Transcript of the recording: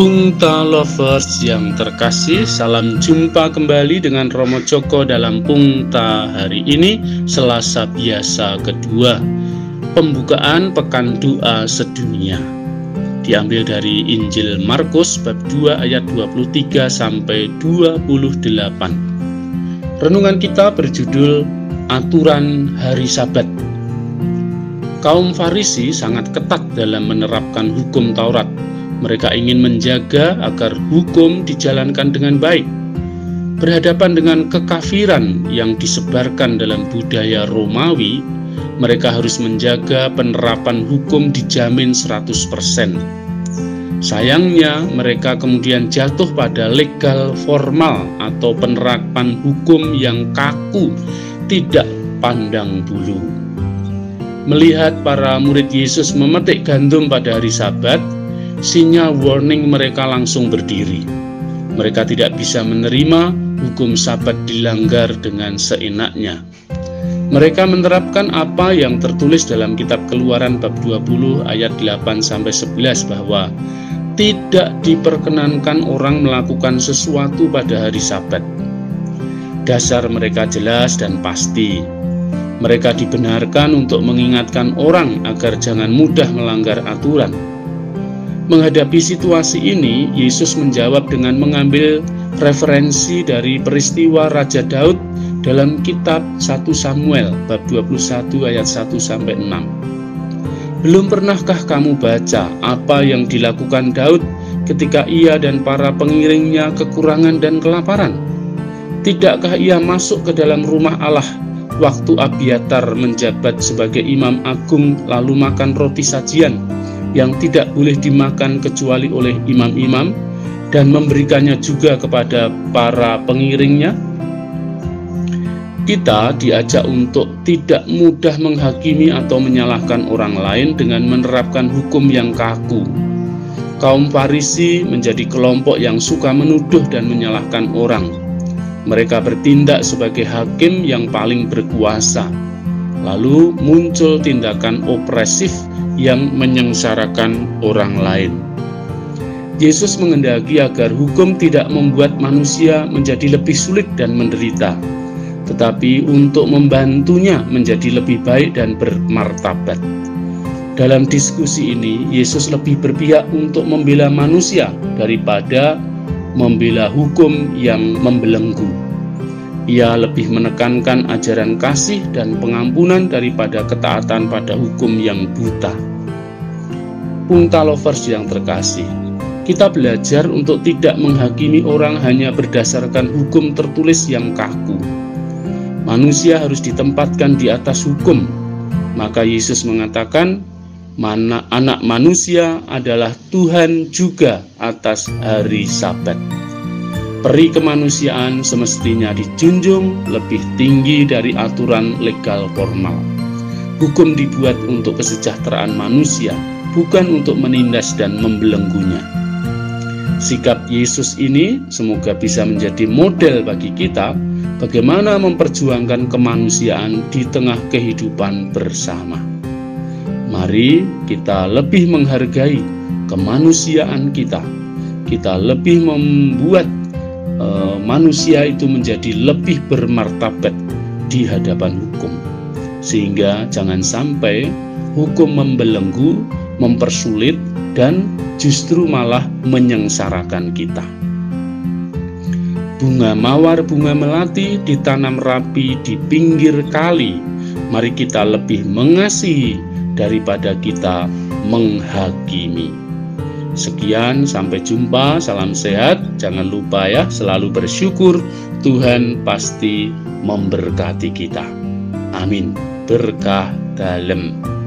Pungta Lovers yang terkasih, salam jumpa kembali dengan Romo Joko dalam Pungta hari ini, Selasa biasa kedua, pembukaan Pekan Doa Sedunia. Diambil dari Injil Markus bab 2 ayat 23 sampai 28. Renungan kita berjudul Aturan Hari Sabat. Kaum Farisi sangat ketat dalam menerapkan hukum Taurat mereka ingin menjaga agar hukum dijalankan dengan baik. Berhadapan dengan kekafiran yang disebarkan dalam budaya Romawi, mereka harus menjaga penerapan hukum dijamin 100%. Sayangnya, mereka kemudian jatuh pada legal formal atau penerapan hukum yang kaku, tidak pandang bulu. Melihat para murid Yesus memetik gandum pada hari Sabat, sinyal warning mereka langsung berdiri. Mereka tidak bisa menerima hukum sabat dilanggar dengan seenaknya. Mereka menerapkan apa yang tertulis dalam kitab Keluaran bab 20 ayat 8 sampai 11 bahwa tidak diperkenankan orang melakukan sesuatu pada hari Sabat. Dasar mereka jelas dan pasti. Mereka dibenarkan untuk mengingatkan orang agar jangan mudah melanggar aturan Menghadapi situasi ini, Yesus menjawab dengan mengambil referensi dari peristiwa Raja Daud dalam kitab 1 Samuel bab 21 ayat 1 sampai 6. Belum pernahkah kamu baca apa yang dilakukan Daud ketika ia dan para pengiringnya kekurangan dan kelaparan? Tidakkah ia masuk ke dalam rumah Allah waktu Abiatar menjabat sebagai imam agung lalu makan roti sajian yang tidak boleh dimakan kecuali oleh imam-imam dan memberikannya juga kepada para pengiringnya. Kita diajak untuk tidak mudah menghakimi atau menyalahkan orang lain dengan menerapkan hukum yang kaku. Kaum Farisi menjadi kelompok yang suka menuduh dan menyalahkan orang. Mereka bertindak sebagai hakim yang paling berkuasa. Lalu muncul tindakan opresif yang menyengsarakan orang lain. Yesus mengendaki agar hukum tidak membuat manusia menjadi lebih sulit dan menderita, tetapi untuk membantunya menjadi lebih baik dan bermartabat. Dalam diskusi ini, Yesus lebih berpihak untuk membela manusia daripada membela hukum yang membelenggu. Ia lebih menekankan ajaran kasih dan pengampunan daripada ketaatan pada hukum yang buta. Punta lovers yang terkasih, kita belajar untuk tidak menghakimi orang hanya berdasarkan hukum tertulis yang kaku. Manusia harus ditempatkan di atas hukum. Maka Yesus mengatakan, "Mana anak manusia adalah Tuhan juga atas hari Sabat." Peri kemanusiaan semestinya dijunjung lebih tinggi dari aturan legal formal. Hukum dibuat untuk kesejahteraan manusia, bukan untuk menindas dan membelenggunya. Sikap Yesus ini semoga bisa menjadi model bagi kita bagaimana memperjuangkan kemanusiaan di tengah kehidupan bersama. Mari kita lebih menghargai kemanusiaan kita. Kita lebih membuat uh, manusia itu menjadi lebih bermartabat di hadapan hukum. Sehingga jangan sampai hukum membelenggu mempersulit, dan justru malah menyengsarakan kita. Bunga mawar, bunga melati ditanam rapi di pinggir kali. Mari kita lebih mengasihi daripada kita menghakimi. Sekian, sampai jumpa. Salam sehat. Jangan lupa ya, selalu bersyukur. Tuhan pasti memberkati kita. Amin. Berkah dalam.